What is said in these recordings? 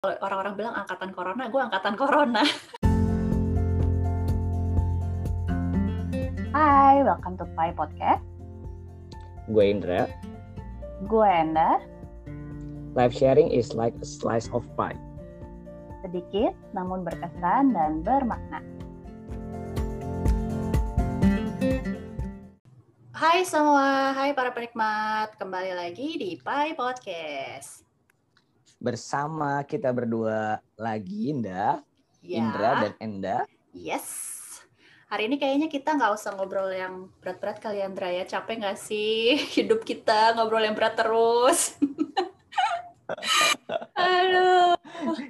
orang-orang bilang angkatan corona, gue angkatan corona. Hai, welcome to Pai Podcast. Gue Indra. Gue Enda. Live sharing is like a slice of pie. Sedikit namun berkesan dan bermakna. Hai semua, hai para penikmat. Kembali lagi di Pai Podcast. Bersama kita berdua lagi, Inda, Ya, Indra, dan Enda. yes. Hari ini kayaknya kita nggak usah ngobrol yang berat-berat kali ya, Andra ya. Capek nggak sih hidup kita ngobrol yang berat terus? Aduh.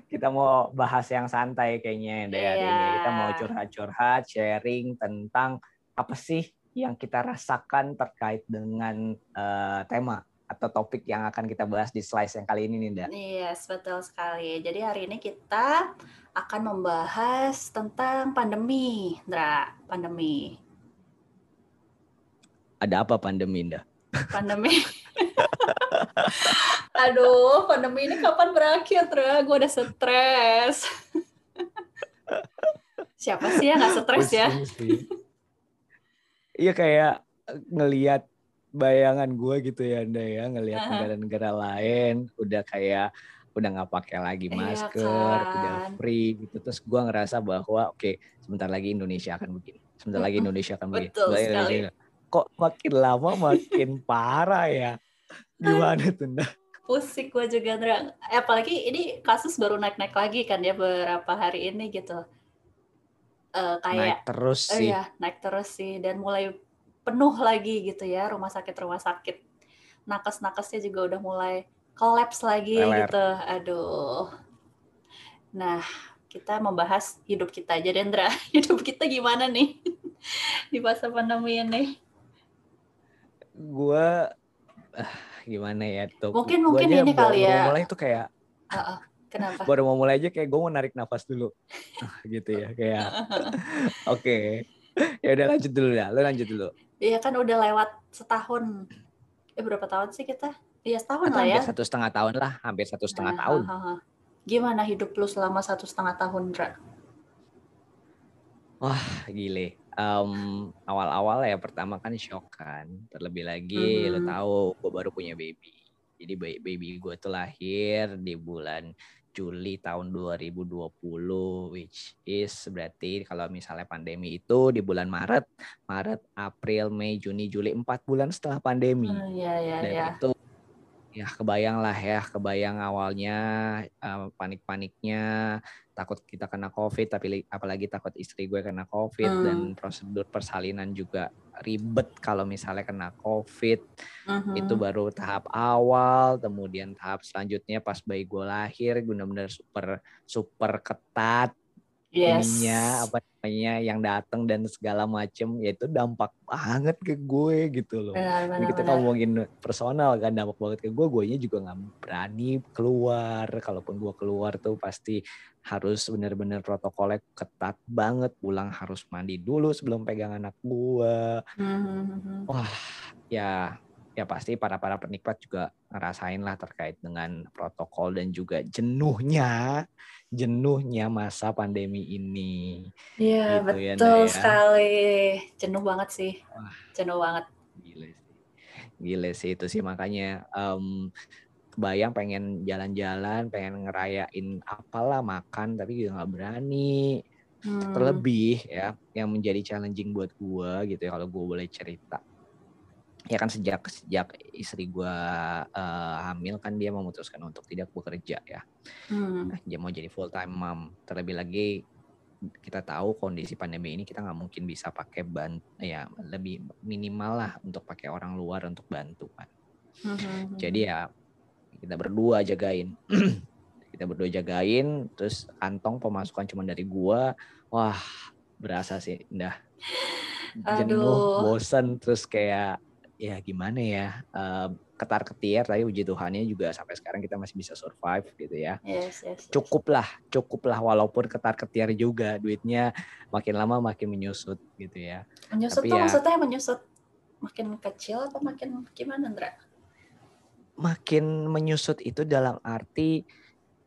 Kita mau bahas yang santai kayaknya, Enda, hari Iya. ini. Kita mau curhat-curhat, sharing tentang apa sih yang kita rasakan terkait dengan eh, tema atau topik yang akan kita bahas di slice yang kali ini, Inda. Yes, betul sekali. Jadi hari ini kita akan membahas tentang pandemi, Indra. Pandemi. Ada apa pandemi, Inda? Pandemi. Aduh, pandemi ini kapan berakhir, Indra? Gue udah stres. Siapa sih yang nggak stres ya? Iya kayak ngelihat bayangan gue gitu ya Anda ya ngelihat negara-negara lain udah kayak udah nggak pakai lagi Iya masker udah kan? free gitu terus gue ngerasa bahwa oke sebentar lagi Indonesia akan begini sebentar lagi. Indonesia akan begini Betul Sebentar sekali. Kok makin lama makin parah ya gimana tuh Nda? Pusing gue juga, Indra. Eh, apalagi ini kasus baru naik-naik lagi kan ya beberapa hari ini gitu. Eh, kayak naik terus Oh sih iya, naik terus sih dan mulai penuh lagi gitu ya rumah sakit rumah sakit. Nakes-nakesnya juga udah mulai collapse lagi Leler. gitu. Aduh. Nah, kita membahas hidup kita aja Dendra. Hidup kita gimana nih di masa pandemi ini? gue ah, gimana ya tuh Mungkin- Gua mungkin ini kali ya. mulai tuh kayak Heeh, Kenapa? baru mau mulai aja kayak gue mau narik nafas dulu gitu ya kayak oke ya udah lanjut dulu ya lo lanjut dulu Iya kan udah lewat setahun. Eh berapa tahun sih kita? Iya setahun atau lah ya. hampir satu setengah tahun lah hampir satu setengah Nah, tahun hahaha. Gimana hidup lu selama satu setengah tahun, Dra? gile Em, awal-awal ya pertama kan shock kan terlebih lagi lo Mhm. tahu gue baru punya baby jadi ba- baby gue tuh lahir di bulan Juli tahun 2020 which is berarti kalau misalnya pandemi itu di bulan Maret Maret April Mei Juni Juli empat bulan setelah pandemi Hmm, Iya, iya, dan iya. itu ya kebayang lah ya kebayang awalnya eh, panik-paniknya takut kita kena covid tapi apalagi takut istri gue kena covid Hmm. dan prosedur persalinan juga ribet kalau misalnya kena covid Mhm. itu baru tahap awal kemudian tahap selanjutnya pas bayi gue lahir benar-benar super super ketat yes. ininya apa namanya yang datang dan segala macem ya itu dampak banget ke gue gitu loh Benar, ini benar, kita benar. ngomongin personal kan dampak banget ke gue gue juga nggak berani keluar kalaupun gue keluar tuh pasti harus bener-bener protokolnya ketat banget pulang harus mandi dulu sebelum pegang anak gue Mhm. ya ya pasti para para penikmat juga ngerasain lah terkait dengan protokol dan juga jenuhnya jenuhnya masa pandemi ini Iya, Gitu ya, betul ya. sekali. Jenuh banget sih. Wah. Jenuh banget. Gile sih. Gile sih itu sih makanya em, kebayang pengen jalan-jalan, pengen ngerayain apalah makan tapi juga nggak berani. Hmm. Terlebih ya yang menjadi challenging buat gua gitu ya kalau gua boleh cerita. Ya kan sejak sejak istri gua eh, hamil kan dia memutuskan untuk tidak bekerja ya. Hmm. Nah, dia mau jadi full time mom. Terlebih lagi kita tahu kondisi pandemi ini kita nggak mungkin bisa pakai ban ya lebih minimal lah untuk pakai orang luar untuk bantu kan. Mhm. Jadi ya kita berdua jagain. kita berdua jagain terus kantong pemasukan cuma dari gua. Wah, berasa sih dah jenuh, bosen terus kayak ya gimana ya eh, ketar ketir tapi puji Tuhannya juga sampai sekarang kita masih bisa survive gitu ya Yes, yes. yes. cukup lah cukup lah walaupun ketar ketir juga duitnya makin lama makin menyusut gitu ya Menyusut Tapi tuh ya- maksudnya menyusut makin kecil atau makin gimana, Ndra? makin menyusut itu dalam arti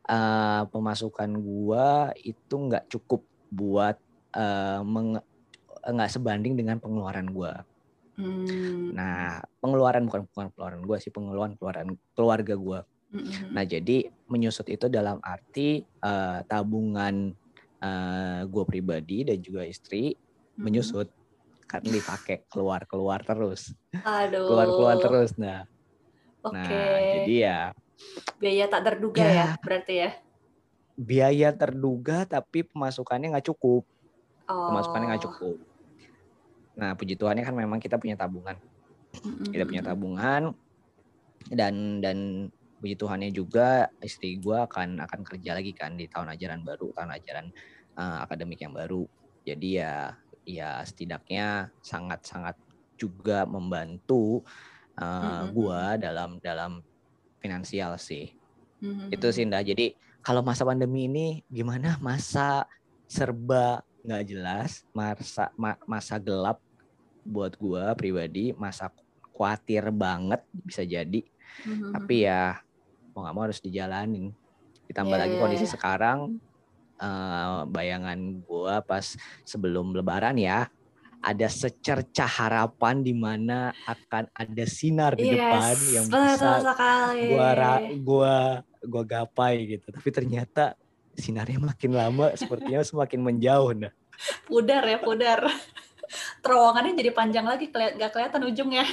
uh, pemasukan gua itu nggak cukup buat uh, nggak sebanding dengan pengeluaran gua. Hmm. Nah, pengeluaran bukan bukan pengeluaran gua sih, pengeluaran pengeluaran keluarga gua. Hmm. Nah, jadi menyusut itu dalam arti uh, tabungan uh, gue pribadi dan juga istri hmm. menyusut karena dipakai keluar keluar terus, Aduh. keluar keluar terus. Nah, okay. nah jadi ya biaya tak terduga ya, ya berarti ya biaya terduga tapi pemasukannya nggak cukup oh. pemasukannya nggak cukup nah puji Tuhan kan memang kita punya tabungan kita punya tabungan dan dan puji Tuhannya juga istri gue akan akan kerja lagi kan di tahun ajaran baru tahun ajaran uh, akademik yang baru jadi ya ya setidaknya sangat sangat juga membantu uh, mm-hmm. gue dalam dalam finansial sih. Mm-hmm. Itu sih Nda. Jadi kalau masa pandemi ini gimana masa serba nggak jelas, masa ma, masa gelap buat gue pribadi, masa khawatir banget bisa jadi. Mm-hmm. Tapi ya mau nggak mau harus dijalanin. Ditambah yeah, lagi iya, kondisi yeah. sekarang uh, bayangan gue pas sebelum lebaran ya ada secerca harapan di mana akan ada sinar di yes, depan yang bisa gua gua gua gapai gitu. Tapi ternyata sinarnya makin lama sepertinya semakin menjauh nah. Pudar ya, pudar. Terowongannya jadi panjang lagi, nggak kelihatan ujungnya.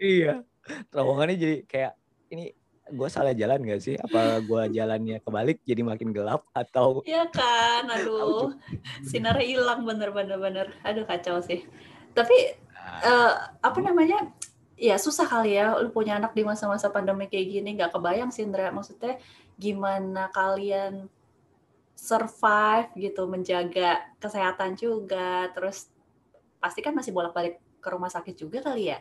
iya, terowongannya jadi kayak ini gue salah jalan gak sih? Apa gue jalannya kebalik jadi makin gelap atau? Iya kan, aduh, sinarnya hilang bener-bener bener. Aduh kacau sih. Tapi uh, apa namanya? Ya susah kali ya, lu punya anak di masa-masa pandemi kayak gini, nggak kebayang sih Indra. Maksudnya gimana kalian survive gitu, menjaga kesehatan juga, terus pasti kan masih bolak-balik ke rumah sakit juga kali ya?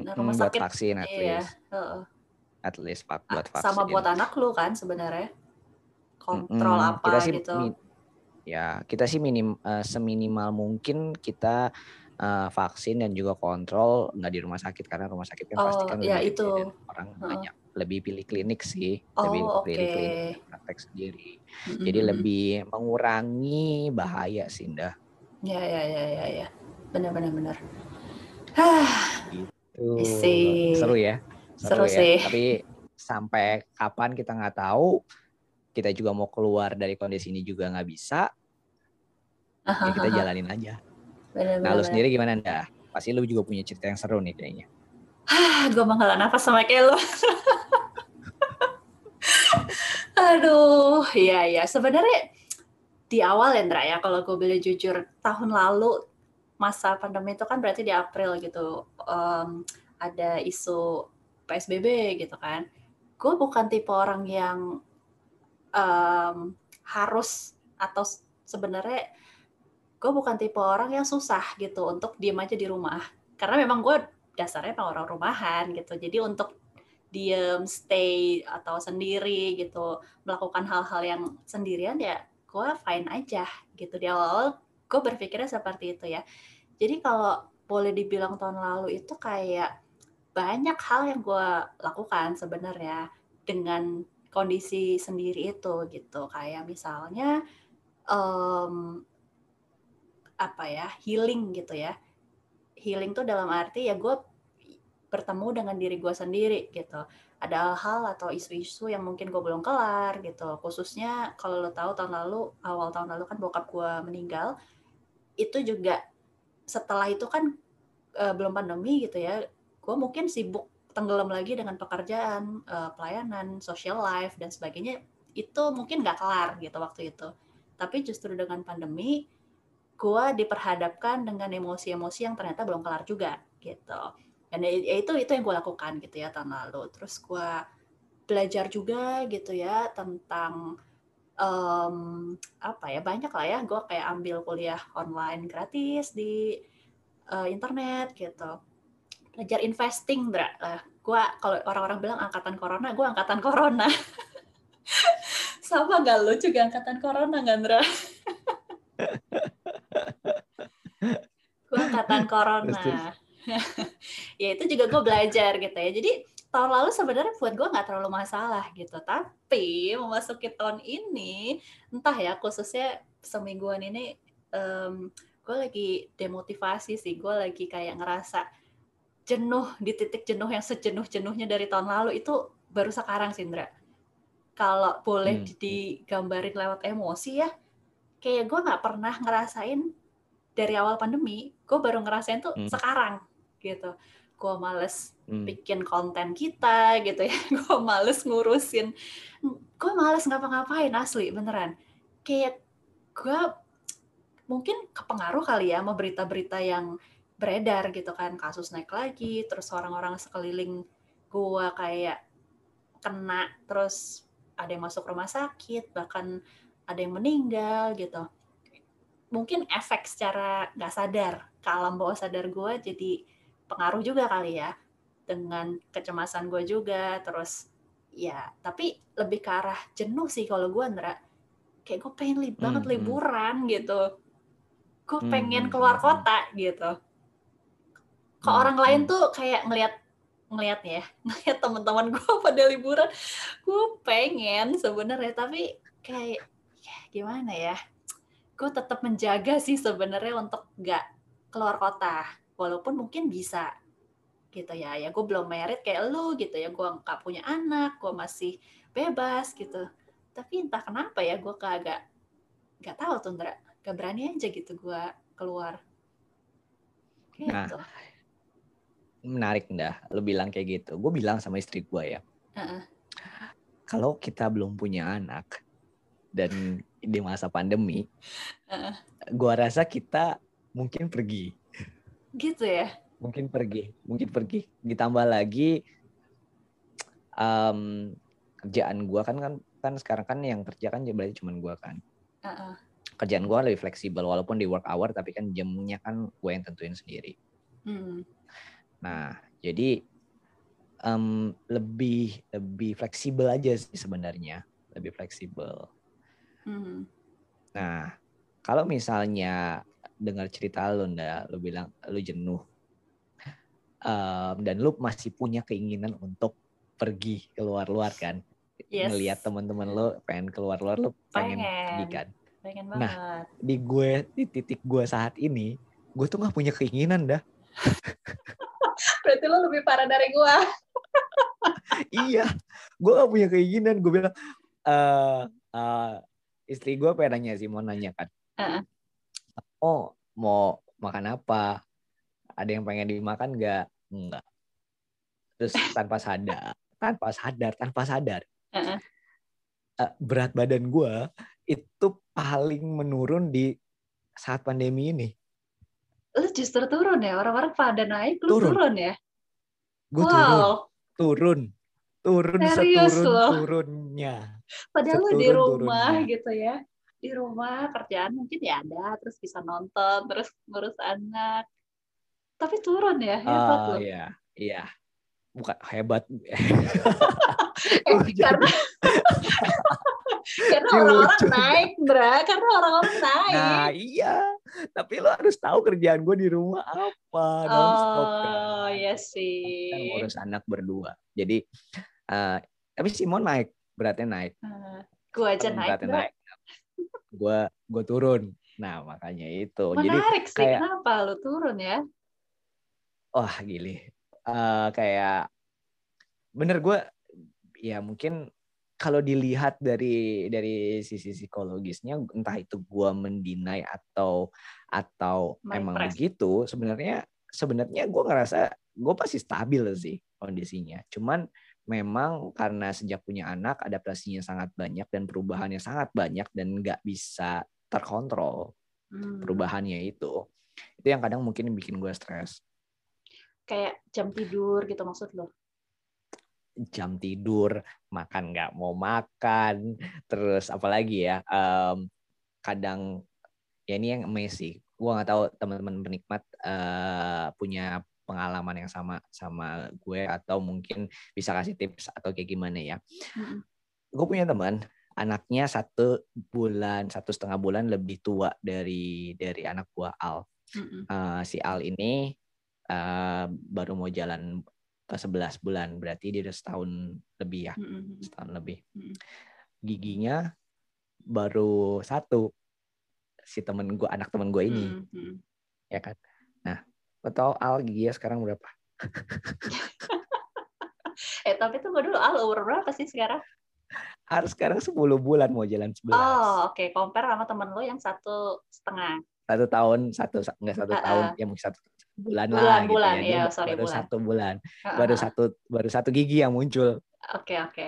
Nah, rumah hmm, sakit, buat vaksin at iya, Uh, at least pak buat vaksin. Sama buat anak lu kan sebenarnya. Kontrol hmm, apa kita sih, gitu. ya, kita sih minim uh, seminimal mungkin kita uh, vaksin dan juga kontrol nggak di rumah sakit karena rumah sakit kan oh, pasti kan ya itu. orang uh. banyak lebih pilih klinik sih, oh, lebih okay. pilih klinik praktek sendiri. Mm-hmm. Jadi lebih mengurangi bahaya sih, Indah. Ya, ya, ya, ya, ya. Benar, benar, benar. Gitu. Seru ya seru, seru ya. sih. Tapi sampai kapan kita nggak tahu. Kita juga mau keluar dari kondisi ini juga nggak bisa. ya kita jalanin aja. Bener, nah, lu sendiri gimana dah? Pasti lu juga punya cerita yang seru nih kayaknya. Ah, gue menghela nafas sama kayak lu. Aduh, iya ya. Sebenarnya di awal Endra ya, kalau gue boleh jujur, tahun lalu masa pandemi itu kan berarti di April gitu. Um, ada isu PSBB gitu kan. Gue bukan tipe orang yang um, harus atau sebenarnya gue bukan tipe orang yang susah gitu untuk diem aja di rumah. Karena memang gue dasarnya emang orang rumahan gitu. Jadi untuk diem, stay atau sendiri gitu, melakukan hal-hal yang sendirian ya gue fine aja gitu. Di awal-awal gue berpikirnya seperti itu ya. Jadi kalau boleh dibilang tahun lalu itu kayak banyak hal yang gue lakukan sebenarnya dengan kondisi sendiri itu gitu kayak misalnya um, apa ya healing gitu ya healing tuh dalam arti ya gue bertemu dengan diri gue sendiri gitu ada hal-hal atau isu-isu yang mungkin gue belum kelar gitu khususnya kalau lo tahu tahun lalu awal tahun lalu kan bokap gue meninggal itu juga setelah itu kan uh, belum pandemi gitu ya gue mungkin sibuk tenggelam lagi dengan pekerjaan, uh, pelayanan, social life dan sebagainya itu mungkin nggak kelar gitu waktu itu. Tapi justru dengan pandemi, gue diperhadapkan dengan emosi-emosi yang ternyata belum kelar juga gitu. Dan ya, ya itu itu yang gue lakukan gitu ya tahun lalu. Terus gue belajar juga gitu ya tentang um, apa ya banyak lah ya. Gue kayak ambil kuliah online gratis di uh, internet gitu belajar investing, Dra. Uh, gua kalau orang-orang bilang angkatan corona, gua angkatan corona. Sama gak lu juga angkatan corona gak, Dra? Angkatan corona. ya itu juga gue belajar gitu ya. Jadi tahun lalu sebenarnya buat gue nggak terlalu masalah gitu tapi memasuki tahun ini entah ya khususnya semingguan ini um, gue lagi demotivasi sih gue lagi kayak ngerasa jenuh di titik jenuh yang sejenuh jenuhnya dari tahun lalu itu baru sekarang sih Indra kalau boleh hmm. digambarin lewat emosi ya kayak gue nggak pernah ngerasain dari awal pandemi gue baru ngerasain tuh hmm. sekarang gitu. Gue males hmm. bikin konten kita gitu ya. Gue males ngurusin. Gue males ngapa-ngapain asli beneran. Kayak gue mungkin kepengaruh kali ya sama berita-berita yang beredar gitu kan. Kasus naik lagi terus orang-orang sekeliling gua kayak kena terus ada yang masuk rumah sakit bahkan ada yang meninggal gitu mungkin efek secara nggak sadar. Ke alam bawah sadar gue jadi pengaruh juga kali ya. Dengan kecemasan gue juga terus ya tapi lebih ke arah jenuh sih kalau gue Andra kayak gue pengen li banget hmm, hmm. liburan gitu. Gue hmm, pengen hmm, keluar kota gitu. Ke hmm, orang lain tuh kayak ngelihat ngelihat ya ngelihat teman-teman gue pada liburan. Gue pengen sebenarnya tapi kayak ya gimana ya gue tetap menjaga sih sebenarnya untuk nggak keluar kota. Walaupun mungkin bisa gitu ya. Ya gue belum merit kayak lu gitu ya. Gue nggak punya anak gue masih bebas gitu. Tapi entah kenapa ya gue kagak nggak tahu tuh Ndra. Gak berani aja gitu gue keluar. Gitu. nah menarik dah lo bilang kayak gitu. Gue bilang sama istri gue ya. Uh-uh. kalau kita belum punya anak dan di masa pandemi uh-uh. gue rasa kita mungkin pergi gitu ya mungkin pergi mungkin pergi ditambah lagi um, kerjaan gue kan kan kan sekarang kan yang kerja kan berarti cuma gue kan. Uh-uh. Kerjaan gue lebih fleksibel walaupun di work hour tapi kan jamnya kan gue yang tentuin sendiri. Hmm. Nah jadi um, lebih lebih fleksibel aja sih sebenarnya lebih fleksibel. Hmm. Nah kalau misalnya dengar cerita lu ndak, lu bilang lu jenuh um, dan lu masih punya keinginan untuk pergi keluar-luar kan? Yes. ngelihat teman-teman lo pengen keluar luar lo pengen, pengen. pergi kan? Pengen nah, banget. nah di gue di titik gue saat ini gue tuh nggak punya keinginan dah berarti lo lebih parah dari gue iya gue gak punya keinginan. Gue bilang uh, uh, istri gue pengen nanya sih mau nanya kan uh-uh. oh mau makan apa ada yang pengen dimakan nggak enggak terus tanpa sadar tanpa sadar tanpa sadar uh-uh. berat badan gue itu paling menurun di saat pandemi ini. Lu justru turun ya? Orang-orang pada naik, lu turun, turun ya? Gue wow. turun. Turun. Turun Serius seturun loh. turunnya. Padahal lu di rumah gitu ya. Di rumah kerjaan mungkin ya ada, terus bisa nonton, terus ngurus anak. Tapi turun ya, hebat uh, loh. Iya, iya. Bukan hebat. eh, karena karena orang-orang naik, Bra. Karena orang-orang naik. Nah, iya. Tapi lo harus tahu kerjaan gue di rumah apa. Oh, kan. iya sih. Kan ngurus anak berdua. Jadi, uh, tapi Simon naik. Beratnya naik. Uh, gue aja naik. Beratnya naik. Gue gue turun. Nah, makanya itu. Menarik Jadi, sih. Kayak, Kenapa lo turun ya? Wah, gili. Uh, kayak bener gue ya mungkin kalau dilihat dari dari sisi psikologisnya entah itu gua mendinai atau atau My emang press. begitu sebenarnya sebenarnya gua ngerasa gue pasti stabil sih kondisinya cuman memang karena sejak punya anak adaptasinya sangat banyak dan perubahannya sangat banyak dan nggak bisa terkontrol hmm. perubahannya itu itu yang kadang mungkin bikin gue stres kayak jam tidur gitu maksud lo jam tidur, makan nggak mau makan, terus apalagi ya, um, kadang ya ini yang amazing. Gua nggak tahu teman-teman penikmat uh, punya pengalaman yang sama sama gue atau mungkin bisa kasih tips atau kayak gimana ya. Mm-hmm. Gue punya teman, anaknya satu bulan, satu setengah bulan lebih tua dari dari anak gue Al. Mm-hmm. Uh, si Al ini uh, baru mau jalan ke 11 bulan. Berarti dia udah setahun lebih ya, Mm-mm. setahun lebih. Mm. Giginya baru satu si temen gue, anak temen gue ini, Mm, mm. ya kan. Lo tau Al giginya sekarang berapa? Eh tapi tunggu dulu, Al umur berapa sih sekarang? Harus sekarang 10 bulan mau jalan 11. Oh oke, compare sama temen lo yang satu setengah. Satu tahun, satu enggak satu Ah, tahun, ah. ya mungkin satu bulan, Bulan, lah gitu bulan, ya. Dia iya, sorry, baru bulan. satu bulan, Ah, baru satu baru satu gigi yang muncul. Oke oke.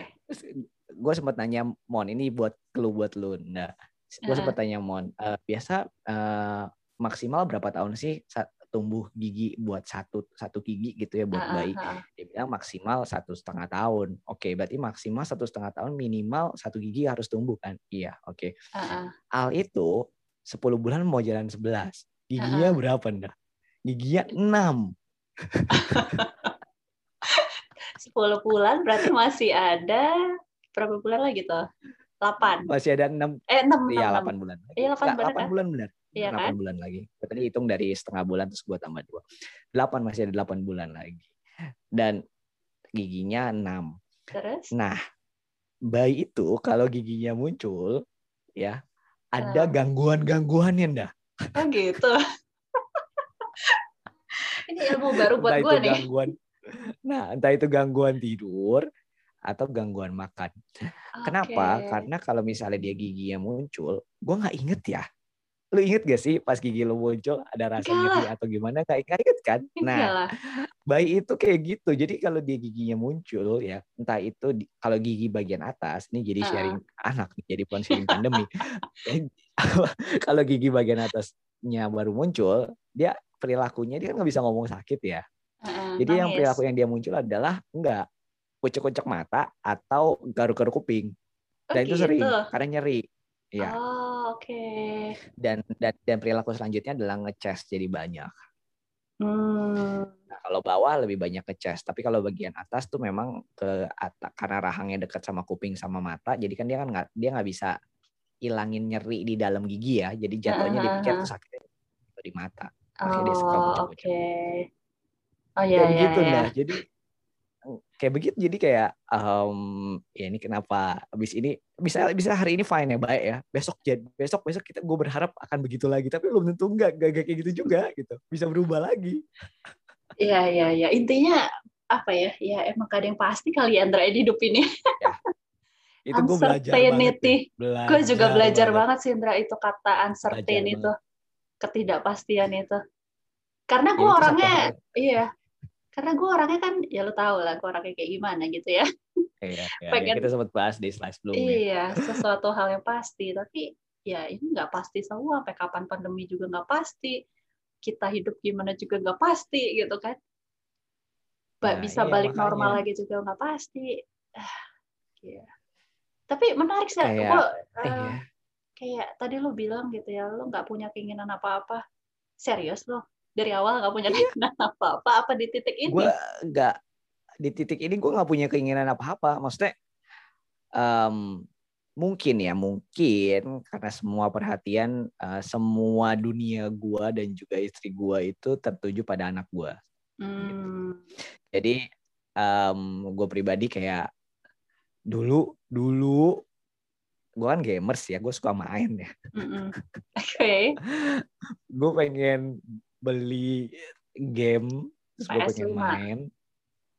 gue sempat nanya Mon ini buat lu buat lu nah gue Heeh. sempat tanya Mon "Eh, biasa eh, maksimal berapa tahun sih tumbuh gigi buat satu satu gigi gitu ya buat bayi dia bilang maksimal satu setengah tahun oke berarti maksimal satu setengah tahun minimal satu gigi harus tumbuh kan iya oke ah. Al itu 10 bulan mau jalan 11 giginya berapa ndak giginya 6 10 bulan berarti masih ada berapa bulan lagi tuh? 8. masih ada 6 Eh 6 Iya, 6. 8 bulan. Iya, 8 Nggak, bener 8 kan? bulan benar. Iya 8 kan? bulan lagi. Tadi hitung dari setengah bulan terus gue tambah 2. 8 masih ada 8 bulan lagi. Dan giginya 6. Terus? Nah, bayi itu kalau giginya muncul ya ada gangguan-gangguannya dah. Oh gitu. Ini ilmu baru buat Entah gue itu nih. gangguan. Nah, entah itu gangguan tidur atau gangguan makan. Kenapa? Oke. Karena kalau misalnya dia giginya muncul, gue nggak inget ya. Lu inget gak sih pas gigi lu muncul ada rasa nyeri atau gimana? Gak, nggak inget kan? Nah, bayi itu kayak gitu. Jadi kalau dia giginya muncul ya, entah itu di- kalau gigi bagian atas, ini jadi Ah. sharing anak, nih, jadi bukan sharing pandemi. kalau gigi bagian atasnya baru muncul, dia perilakunya dia kan nggak bisa ngomong sakit ya. Heeh, Jadi yang nangis. perilaku yang dia muncul adalah enggak kucek-kucek mata atau garuk-garuk kuping. Oh, Dan itu gitu. sering karena nyeri. Ya. Oh, oke. Dan, dan dan perilaku selanjutnya adalah ngecas jadi banyak. Hmm. Nah, kalau bawah lebih banyak ngecas, tapi kalau bagian atas tuh memang ke atas karena rahangnya dekat sama kuping sama mata, jadi kan dia kan nggak dia nggak bisa ilangin nyeri di dalam gigi ya. Jadi jatuhnya dipikir Ah. tuh sakitnya di mata. Makanya dia suka Oh, oke. Oh iya iya begitu iya. nah jadi kayak begitu jadi kayak em, ya ini kenapa abis ini bisa bisa hari ini fine ya baik ya besok jadi besok besok kita gue berharap akan begitu lagi tapi belum tentu enggak enggak, enggak kayak gitu juga gitu bisa berubah lagi Iya iya iya. Intinya apa ya? Ya emang gak ada yang pasti kali ya Andra di hidup ini. itu gue belajar banget ya. belajar Gue juga belajar banget. banget sih Indra itu kata uncertain Belajar itu, ketidakpastian itu. Karena Ya, gue orangnya, iya, karena gue orangnya kan, ya lo tau lah, gue orangnya kayak gimana gitu ya. Iya, iya, pengen- ya, kita sempat bahas di slide sebelumnya Iya, sesuatu hal yang pasti. Tapi ya ini nggak pasti semua. Sampai kapan pandemi juga nggak pasti. Kita hidup gimana juga nggak pasti gitu kan. Ba- Nah, bisa iya, balik normal makanya. lagi juga nggak pasti. Ah, iya. Tapi menarik sih. Kayak- eh, iya kayak tadi lu bilang gitu ya, lu nggak punya keinginan apa-apa. Serius lu? Dari awal nggak punya keinginan apa-apa? Apa di titik ini? gue nggak di titik ini gue nggak punya keinginan apa-apa maksudnya em, mungkin ya mungkin karena semua perhatian eh, semua dunia gue dan juga istri gue itu tertuju pada anak gue Hmm, jadi gue pribadi kayak dulu dulu gue kan gamers ya gue suka main ya mm-mm. Oke. gue pengen beli game terus gue pengen PS5. main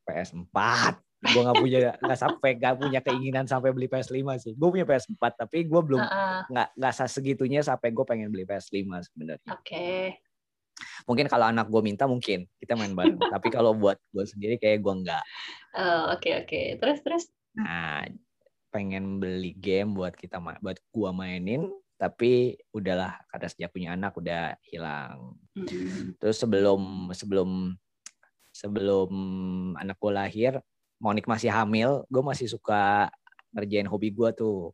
PS4 gue nggak punya nggak sampai nggak punya keinginan sampai beli PS5 sih gue punya PS4 tapi gue belum nggak nggak segitunya sampai gue pengen beli PS5 sebenarnya Oke. mungkin kalau anak gue minta mungkin kita main bareng tapi kalau buat gue sendiri kayak gue nggak Oh, Oke oke. Terus terus. nah pengen beli game buat kita buat gua mainin tapi udahlah karena sejak punya anak udah hilang Mm-mm. Terus sebelum sebelum sebelum anak gue lahir, Monik masih hamil, gue masih suka ngerjain hobi gue tuh.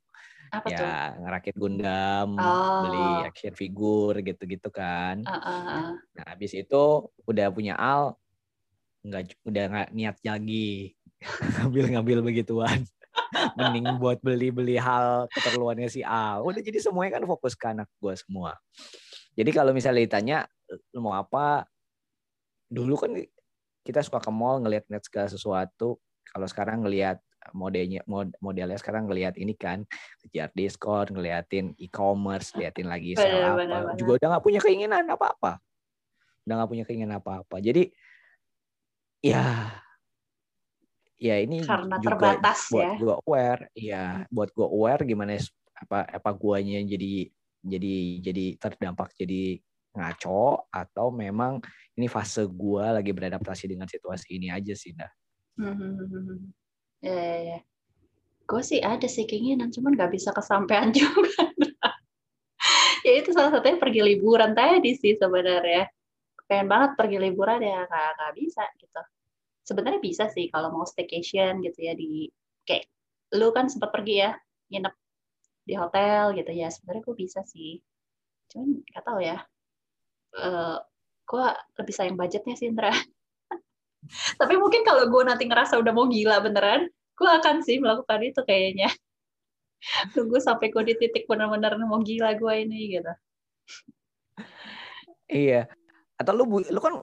Apa tuh? ya ngerakit Gundam, Oh. beli action figure gitu-gitu kan. Ah, ah. Nah habis itu udah punya Al, nggak udah nggak niat lagi ngambil-ngambil begituan. Mending buat beli-beli hal keperluannya si Al. Udah jadi semuanya kan fokus ke anak gue semua. Jadi kalau misalnya ditanya lu mau apa, dulu kan kita suka ke mall ngeliat-ngeliat segala sesuatu. Kalau sekarang ngelihat modelnya mod, modelnya sekarang ngelihat ini kan kejar diskon, ngeliatin e-commerce, liatin lagi Bener, apa. bener, bener. Juga udah nggak punya keinginan apa-apa. Udah nggak punya keinginan apa-apa. Jadi ya ya ini Karena juga terbatas buat ya. gua aware, ya buat gua aware gimana apa apa guanya jadi jadi jadi terdampak jadi ngaco atau memang ini fase gua lagi beradaptasi dengan situasi ini aja sih dah. Hmm. Ya, ya, ya. Gue sih ada sih keinginan, cuman nggak bisa kesampaian juga. ya itu salah satunya pergi liburan tadi sih sebenarnya. Pengen banget pergi liburan ya nggak bisa gitu. Sebenarnya bisa sih kalau mau staycation gitu ya di kayak lu kan sempat pergi ya nginep di hotel gitu ya. Sebenarnya gue bisa sih. Cuman nggak tahu ya. Eh gue lebih sayang budgetnya sih Indra. Tapi mungkin kalau gue nanti ngerasa udah mau gila beneran, gue akan sih melakukan itu kayaknya. Tunggu sampai gue di titik bener-bener mau gila gue ini gitu. Iya. Atau lu lu kan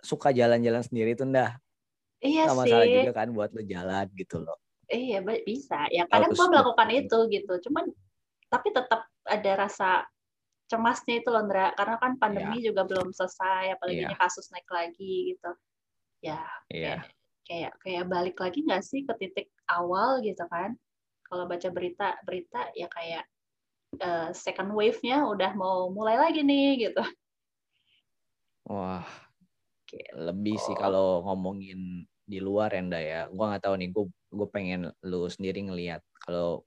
suka jalan-jalan sendiri tuh dah. Iya Gak sih. masalah juga kan buat lu jalan gitu loh. Iya bisa. Ya kadang gue melakukan itu gitu. Cuman tapi tetap ada rasa cemasnya itu loh, Ndra. Karena kan pandemi juga belum selesai, apalagi Iya. ini kasus naik lagi gitu. Ya Iya. kayak kayak balik lagi nggak sih ke titik awal gitu kan? Kalau baca berita berita ya kayak eh, second wave-nya udah mau mulai lagi nih gitu. Wah, Gitu. lebih sih kalau ngomongin di luar Enda ya. Gua nggak tahu nih, gue gue pengen lu sendiri ngelihat kalau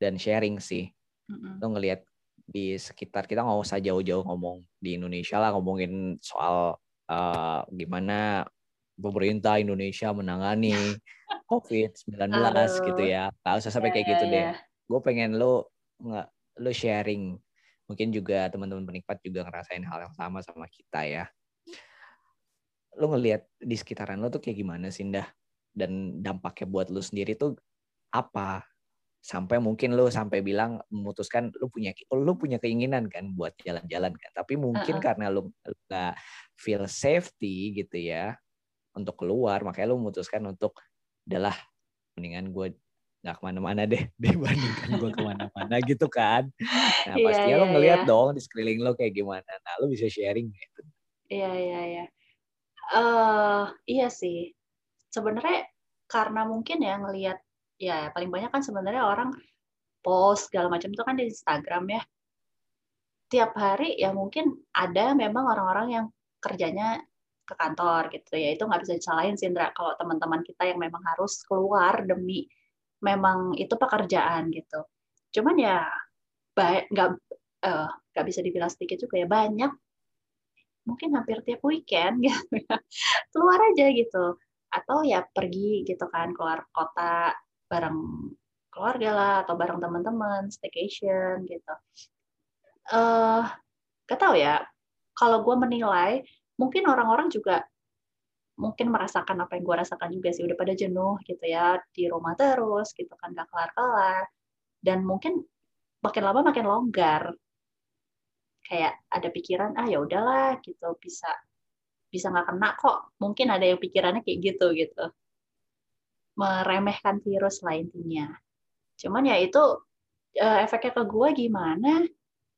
dan sharing sih. Mm-mm. Lu ngelihat di sekitar kita nggak usah jauh-jauh ngomong di Indonesia lah ngomongin soal eh, gimana pemerintah Indonesia menangani COVID-19 Aduh. gitu ya. Nggak usah sampai Ya, kayak ya, gitu deh. ya. Gue pengen lu nggak lu sharing. Mungkin juga teman-teman penikmat juga ngerasain hal yang sama sama kita ya. Lu ngelihat di sekitaran lu tuh kayak gimana sih Indah? Dan dampaknya buat lu sendiri tuh apa? Sampai mungkin lu sampai bilang memutuskan lu punya lu punya keinginan kan buat jalan-jalan kan. Tapi mungkin Uh-uh. karena lu nggak feel safety gitu ya untuk keluar, makanya lu memutuskan untuk adalah mendingan gue nggak ke mana-mana deh dibandingkan gue ke mana-mana gitu kan. Nah Iya, pastinya lo iya, ngeliat iya. dong di sekeliling lo kayak gimana. Nah lo bisa sharing gitu. Iya, iya, iya. Eh, iya sih. Sebenarnya karena mungkin ya ngelihat ya paling banyak kan sebenarnya orang post segala macam itu kan di Instagram ya. Tiap hari ya mungkin ada memang orang-orang yang kerjanya ke kantor gitu ya. Itu nggak bisa disalahin sih kalau teman-teman kita yang memang harus keluar demi memang itu pekerjaan gitu. Cuman ya nggak eh, nggak bisa dibilang sedikit juga ya banyak mungkin hampir tiap weekend gitu ya. Keluar aja gitu. Atau ya pergi gitu kan keluar kota bareng keluarga lah atau bareng teman-teman staycation gitu. Eh gak tahu ya. Kalau gue menilai mungkin orang-orang juga mungkin merasakan apa yang gue rasakan juga sih. Udah pada jenuh gitu ya di rumah terus gitu kan gak kelar-kelar. Dan mungkin makin lama makin longgar kayak ada pikiran ah ya udahlah gitu. Bisa bisa nggak kena kok. Mungkin ada yang pikirannya kayak gitu gitu. Meremehkan virus lah intinya. Cuman ya itu eh, efeknya ke gue gimana?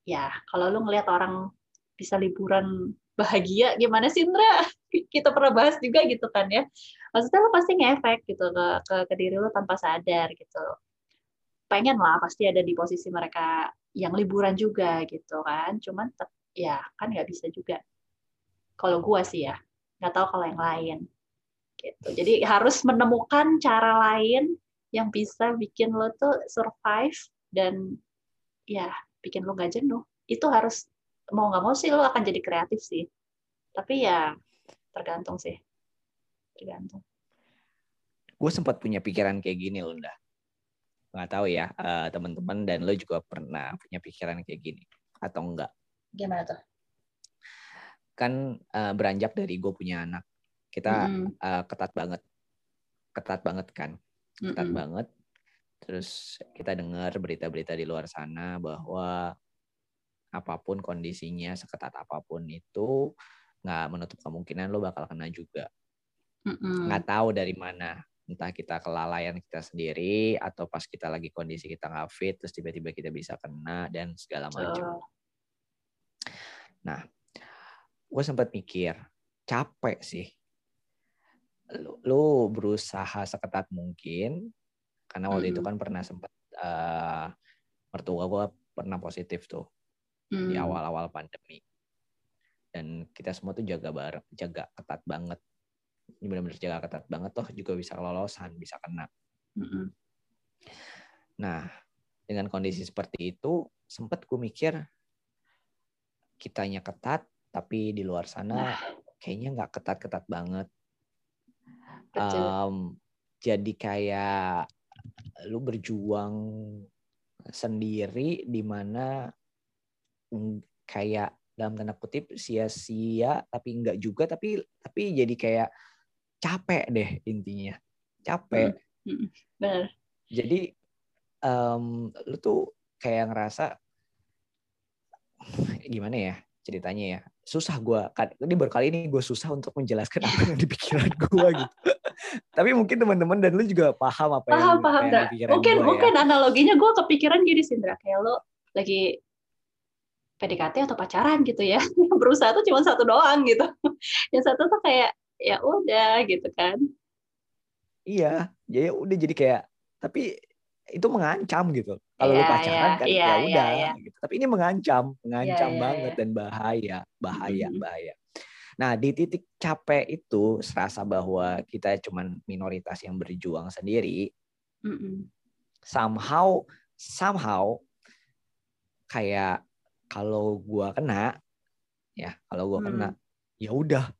Ya kalau lu ngelihat orang bisa liburan bahagia gimana sih Indra kita pernah bahas juga gitu kan ya. Maksudnya lu pasti ngefek gitu ke, ke ke diri lu tanpa sadar gitu. Pengen lah pasti ada di posisi mereka yang liburan juga gitu kan. Cuman ya kan nggak bisa juga. Kalau gua sih ya nggak tahu kalau yang lain gitu. Jadi harus menemukan cara lain yang bisa bikin lo tuh survive dan ya bikin lo nggak jenuh. Itu harus mau nggak mau sih lo akan jadi kreatif sih. Tapi ya tergantung sih. Tergantung. Gue sempat punya pikiran kayak gini loh. Nggak tahu ya eh, teman-teman dan lo juga pernah punya pikiran kayak gini atau enggak? gimana tuh Kan eh, beranjak dari gue punya anak, kita Mm-mm. eh, ketat banget, ketat banget kan, ketat Mm-mm. banget. Terus kita dengar berita-berita di luar sana bahwa apa pun kondisinya, seketat apa pun itu nggak menutup kemungkinan lo bakal kena juga. Nggak tahu dari mana entah kita kelalaian kita sendiri atau pas kita lagi kondisi kita nggak fit terus tiba-tiba kita bisa kena dan segala macam. Nah, gue sempat mikir, capek sih. Lu, lu berusaha seketat mungkin, karena waktu itu Mm-mm. kan pernah sempat eh mertua gue pernah positif tuh di Hmm. awal-awal pandemi. Dan kita semua tuh jaga bareng, jaga ketat banget. Ini benar-benar jaga ketat banget toh juga bisa kelolosan, bisa kena. Mm-mm. Nah, dengan kondisi seperti itu, sempat gue mikir kitanya ketat, tapi di luar sana kayaknya nggak ketat-ketat banget. Betul. Em, jadi kayak lu berjuang sendiri di mana kayak dalam tanda kutip sia-sia tapi enggak juga tapi tapi jadi kayak capek deh intinya capek Mm-mm. Benar. jadi em, lu tuh kayak ngerasa gimana ya ceritanya ya susah gue ini baru kali ini gue susah untuk menjelaskan apa yang di pikiran gue gitu tapi mungkin teman-teman dan lu juga paham apa Paham, yang, paham, yang di pikiran Mungkin, ya mungkin analoginya gue kepikiran gini, Sindra. Kayak lo lagi PDKT atau pacaran gitu ya. Yang berusaha tuh cuma satu doang gitu. Yang satu tuh kayak, ya udah gitu kan. iya jadi udah jadi kayak tapi itu mengancam gitu kalau lu Iya, pacaran iya, kan iya, ya iya, udah iya. gitu tapi ini mengancam mengancam Iya, iya, banget iya. dan bahaya bahaya Mm-mm. bahaya nah di titik capek itu serasa bahwa kita cuman minoritas yang berjuang sendiri Mm-mm. somehow somehow kayak kalau gua kena ya kalau gua Hmm. kena ya udah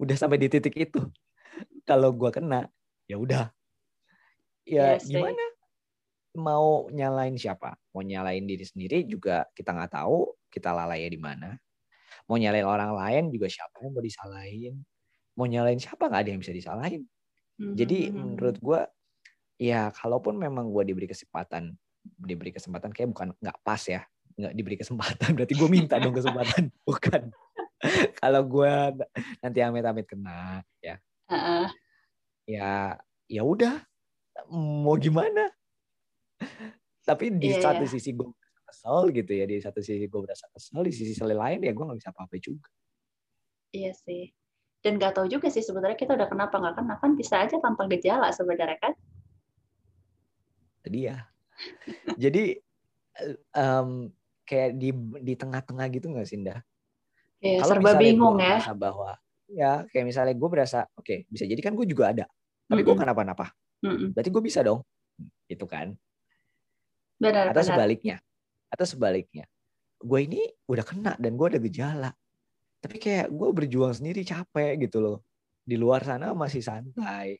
udah sampai di titik itu. Kalau gua kena ya udah. Ya Iya sih. gimana? Mau nyalain siapa? Mau nyalain diri sendiri juga kita nggak tahu kita lalai di mana. Mau nyalain orang lain juga siapa yang mau disalahin? Mau nyalain siapa nggak ada yang bisa disalahin? Jadi Mhm. menurut gua ya kalaupun memang gua diberi kesempatan diberi kesempatan kayak bukan nggak pas ya nggak diberi kesempatan berarti gue minta dong kesempatan. Bukan kalau gua nanti amit-amit kena ya Heeh. ya ya udah mau gimana tapi di Iya, satu iya. sisi gue kesel gitu ya di satu sisi gue berasa kesel di sisi lain ya gue nggak bisa apa-apa juga Iya sih. Dan nggak tahu juga sih sebenarnya kita udah kenapa nggak kena kan bisa aja tanpa gejala sebenarnya kan. tadi ya jadi em, kayak di di tengah-tengah gitu nggak sih Indah? Kalau serba bingung gua ya. merasa bahwa ya kayak misalnya gue berasa oke bisa jadi kan gue juga ada tapi gue Mm-mm. kenapa-napa Mm-mm. berarti gue bisa dong itu kan Benar, atau benar. sebaliknya atau sebaliknya gue ini udah kena dan gue ada gejala tapi kayak gue berjuang sendiri capek gitu loh di luar sana masih santai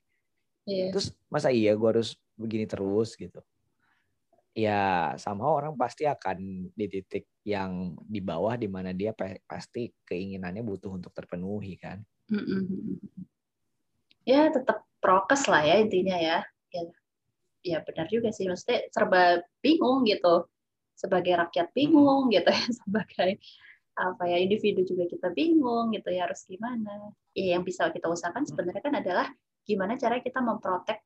Iya. terus masa iya gue harus begini terus gitu ya sama orang pasti akan di titik yang di bawah di mana dia pa- pasti keinginannya butuh untuk terpenuhi kan Mm-mm. Ya tetap prokes lah ya intinya ya. Ya, ya benar juga sih. Maksudnya serba bingung gitu. Sebagai rakyat bingung gitu ya. Sebagai apa ya individu juga kita bingung gitu ya harus gimana. Ya yang bisa kita usahakan sebenarnya kan adalah gimana cara kita memprotek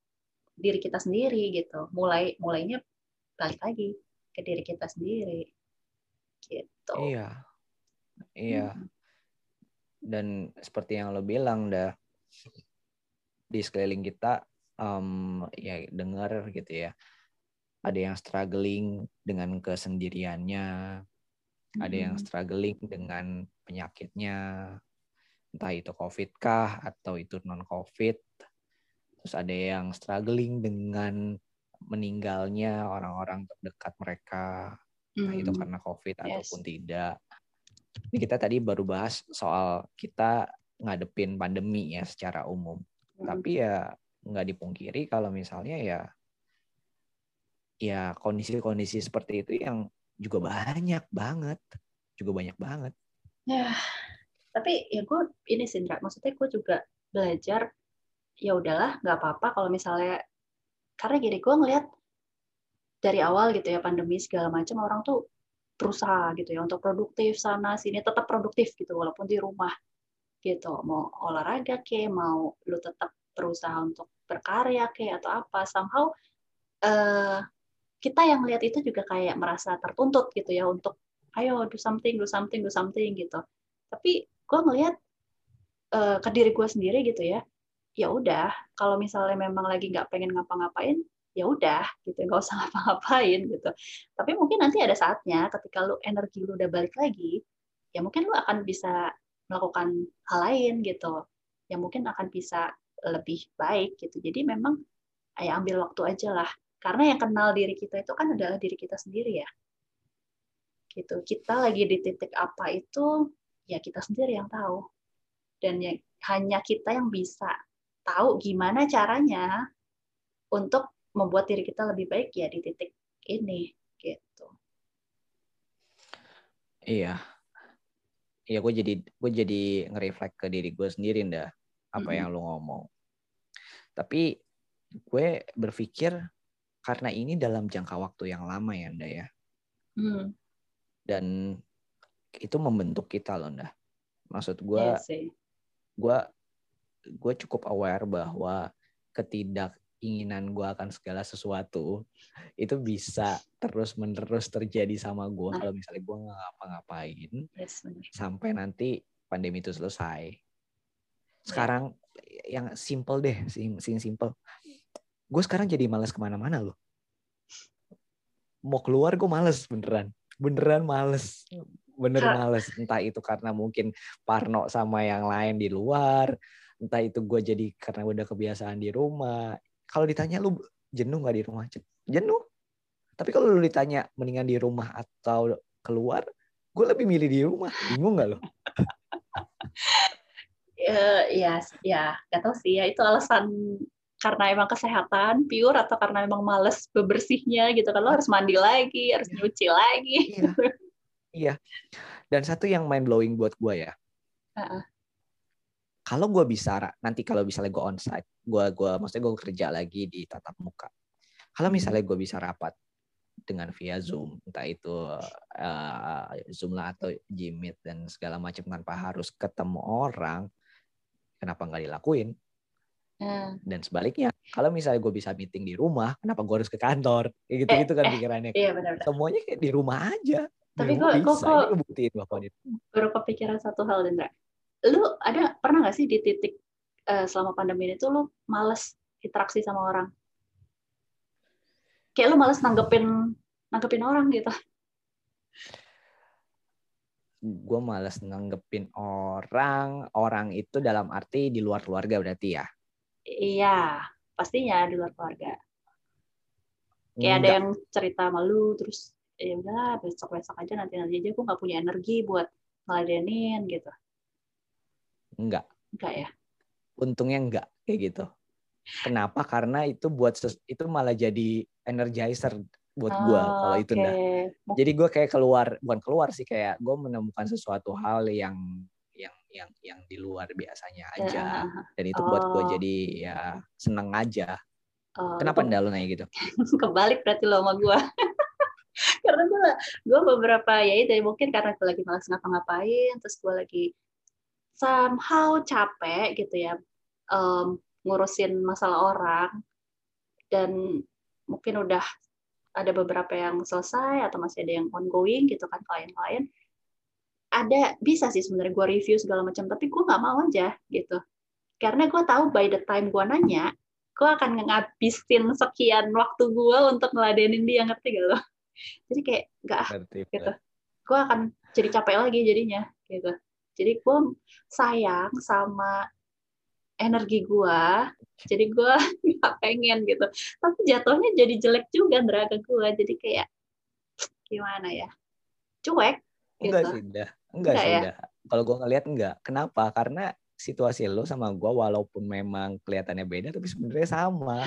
diri kita sendiri gitu. Mulai mulainya balik lagi ke diri kita sendiri. Gitu. iya iya Mm. dan seperti yang lo bilang dah di sekeliling kita em, ya dengar gitu ya ada yang struggling dengan kesendiriannya ada yang Mm. struggling dengan penyakitnya entah itu covid kah atau itu non covid terus ada yang struggling dengan meninggalnya orang-orang terdekat mereka entah itu Mm. karena covid Yes. ataupun tidak ini kita tadi baru bahas soal kita ngadepin pandemi ya secara umum Mm. tapi ya nggak dipungkiri kalau misalnya ya ya kondisi-kondisi seperti itu yang juga banyak banget juga banyak banget Ya, tapi ya gue ini sih, Indra. Maksudnya gue juga belajar, ya udahlah, nggak apa-apa kalau misalnya, karena gini, gue ngeliat dari awal gitu ya, pandemi segala macam, orang tuh berusaha gitu ya, untuk produktif sana-sini, tetap produktif gitu, walaupun di rumah gitu. Mau olahraga ke mau lu tetap berusaha untuk berkarya ke atau apa somehow uh, kita yang lihat itu juga kayak merasa tertuntut gitu ya untuk ayo do something do something do something gitu. Tapi gue ngelihat uh, ke diri gue sendiri gitu ya ya udah kalau misalnya memang lagi nggak pengen ngapa-ngapain ya udah gitu nggak usah ngapa-ngapain gitu. Tapi mungkin nanti ada saatnya ketika lu energi lu udah balik lagi ya mungkin lu akan bisa melakukan hal lain gitu. Yang mungkin akan bisa lebih baik gitu. Jadi memang ya ambil waktu aja lah. Karena yang kenal diri kita itu kan adalah diri kita sendiri ya. Gitu. Kita lagi di titik apa itu ya kita sendiri yang tahu. Dan ya, hanya kita yang bisa tahu gimana caranya untuk membuat diri kita lebih baik ya di titik ini gitu iya Iya, gue jadi gue jadi nge-reflect ke diri gue sendiri ndak apa mm -hmm. yang lu ngomong. Tapi gue berpikir karena ini dalam jangka waktu yang lama ya ndak ya. Mm. Dan itu membentuk kita loh ndak. Maksud gue, yeah, gue gue cukup aware bahwa ketidak keinginan gue akan segala sesuatu itu bisa terus menerus terjadi sama gue kalau misalnya gue nggak ngapa-ngapain yes, sampai nanti pandemi itu selesai. Sekarang yang simple deh, sing, sing simple. Gue sekarang jadi males ke mana-mana loh. Mau keluar gue males beneran, beneran males, bener males. Entah itu karena mungkin Parno sama yang lain di luar, entah itu gue jadi karena udah kebiasaan di rumah. Kalau ditanya lu jenuh nggak di rumah? Jenuh. Tapi kalau lu ditanya mendingan di rumah atau keluar? Gue lebih milih di rumah. Bingung nggak lo uh, ya ya nggak tahu sih ya. Itu alasan karena emang kesehatan pure atau karena emang males bebersihnya gitu kan? Lo harus mandi lagi harus iya. nyuci lagi. Iya. Iya. Dan satu yang mind blowing buat gue ya. Uh -uh kalau gue bisa nanti kalau misalnya gue onsite gue gue maksudnya gue kerja lagi di tatap muka. Kalau hmm. misalnya gue bisa rapat dengan via zoom entah itu uh, zoom lah atau Gmeet dan segala macam tanpa harus ketemu orang kenapa nggak dilakuin? Hmm. dan sebaliknya kalau misalnya gue bisa meeting di rumah kenapa gue harus ke kantor? Kayak gitu gitu kan eh, pikirannya. iya, benar -benar. semuanya kayak di rumah aja. Tapi gue kok baru kepikiran satu hal Dendra lu ada pernah nggak sih di titik uh, selama pandemi ini tuh lu males interaksi sama orang? Kayak lu males nanggepin nanggepin orang gitu. Gue males nanggepin orang, orang itu dalam arti di luar keluarga berarti ya? Iya, pastinya di luar keluarga. Kayak Enggak. ada yang cerita malu, terus ya udah besok besok aja nanti nanti aja gue nggak punya energi buat ngeladenin gitu. Enggak. Enggak ya? Untungnya enggak kayak gitu. Kenapa? Karena itu buat itu malah jadi energizer buat oh, gue kalau itu okay. Jadi gue kayak keluar, bukan keluar sih kayak gue menemukan sesuatu hal yang yang yang yang di luar biasanya aja. Uh, Dan itu oh. buat gue jadi ya seneng aja. Oh, Kenapa enggak lu nanya gitu? Kebalik berarti lo sama gue. karena gue gue beberapa ya itu mungkin karena gue lagi malas ngapa-ngapain terus gue lagi somehow capek gitu ya um, ngurusin masalah orang dan mungkin udah ada beberapa yang selesai atau masih ada yang ongoing gitu kan klien-klien ada bisa sih sebenarnya gue review segala macam tapi gue nggak mau aja gitu. Karena gue tahu by the time gue nanya gue akan ngabisin sekian waktu gue untuk ngeladenin dia ngerti gak lo? Jadi kayak nggak gitu. Gue akan jadi capek lagi jadinya gitu jadi gue sayang sama energi gue jadi gue nggak pengen gitu. Tapi jatuhnya jadi jelek juga neraga gue jadi kayak gimana ya? Cuek gitu. enggak sih enggak enggak, sih ya? kalau gue ngeliat enggak. Kenapa? Karena situasi lo sama gue walaupun memang kelihatannya beda tapi sebenarnya sama.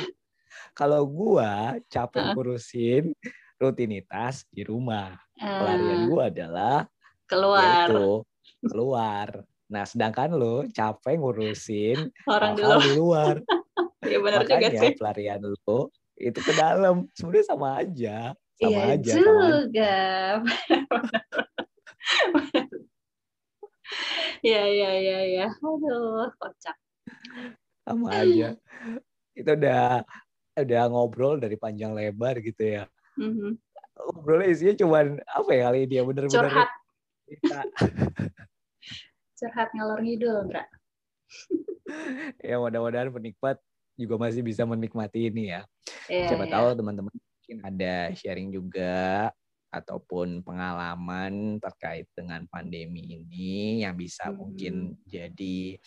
Kalau gue capek ngurusin rutinitas di rumah. Pelarian gue adalah keluar. yaitu keluar. Nah, sedangkan lo capek ngurusin orang di luar. Di luar. ya benar juga sih. pelarian lo itu ke dalam. Sebenarnya sama aja. Sama iya aja. juga. Iya, iya, iya, iya. Aduh, kocak. Sama aja. Kita udah udah ngobrol dari panjang lebar gitu ya. Mhm. Ngobrolnya isinya cuman apa ya kali ya bener-bener Curhat, cerita. curhat ngalor ngidul, Ndra. ya mudah-mudahan penikmat juga masih bisa menikmati ini ya. Iya, Siapa iya. tahu teman-teman mungkin ada sharing juga ataupun pengalaman terkait dengan pandemi ini yang bisa Mhm. mungkin jadi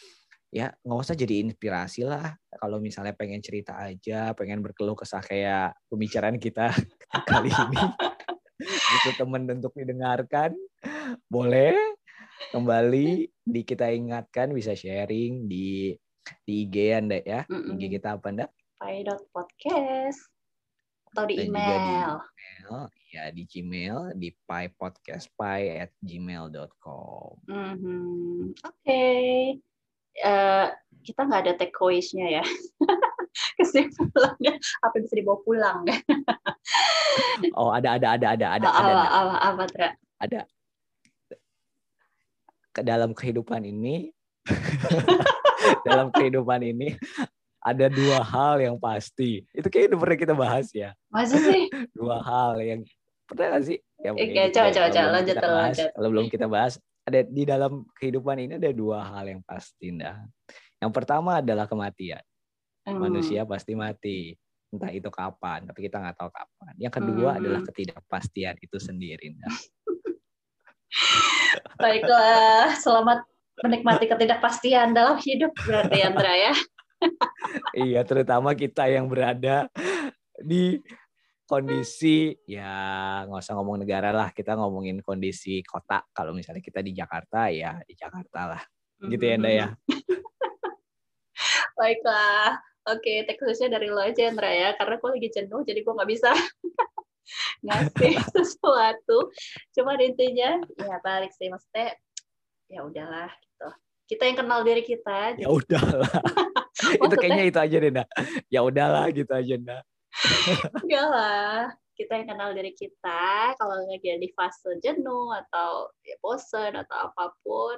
ya nggak usah jadi inspirasi lah kalau misalnya pengen cerita aja pengen berkeluh kesah kayak pembicaraan kita kali ini itu teman untuk didengarkan boleh kembali di kita ingatkan bisa sharing di di IG anda ya Mm-mm. IG kita apa anda Pai.podcast atau di Dan juga di- email. email ya di Gmail di piepodcastpie at gmail.com Mhm. Oke. Eh, kita nggak ada takeaways-nya ya. Kesimpulannya apa yang bisa dibawa pulang oh ada ada ada ada ada apa, ada, ada. apa, apa, Tra? ada ke dalam kehidupan ini dalam kehidupan ini ada dua hal yang pasti itu kayaknya udah pernah kita bahas ya Masa sih? dua hal yang pernah nggak sih ya, Oke, coba, coba, kalau coba, belum lanjut, kita bahas- lanjut. kalau belum kita bahas ada di dalam kehidupan ini ada dua hal yang pasti dah yang pertama adalah kematian Hmm. manusia pasti mati entah itu kapan tapi kita nggak tahu kapan yang kedua Hmm. adalah ketidakpastian itu sendiri dah. Baiklah, selamat menikmati ketidakpastian dalam hidup berarti Andra ya. iya terutama kita yang berada di kondisi ya nggak usah ngomong negara lah kita ngomongin kondisi kota. Kalau misalnya kita di Jakarta ya di Jakarta lah. Gitu ya Nda ya. Baiklah. Oke, take khususnya dari lo aja Andra ya, karena gue lagi jenuh, jadi gue nggak bisa ngasih sesuatu. Cuma intinya, ya balik sih, maksudnya ya udahlah gitu. Kita yang kenal diri kita, ya udahlah itu kayaknya itu aja deh Nda ya udahlah gitu aja enggak lah. Kita yang kenal diri kita, kalau lagi di fase jenuh atau ya bosen atau apa pun,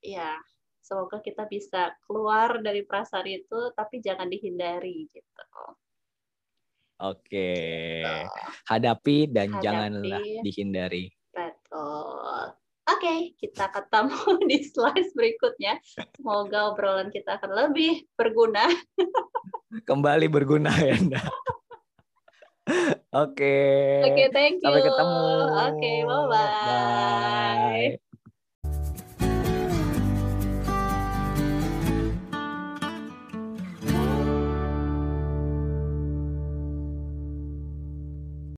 ya semoga kita bisa keluar dari perasaan itu, tapi jangan dihindari gitu. Oke hadapi dan Hadapi. janganlah dihindari Betul. Oke, kita ketemu di slide berikutnya. Semoga obrolan kita akan lebih berguna. kembali berguna ya Nda oke Oke, thank you. sampai ketemu Oke, bye-bye. bye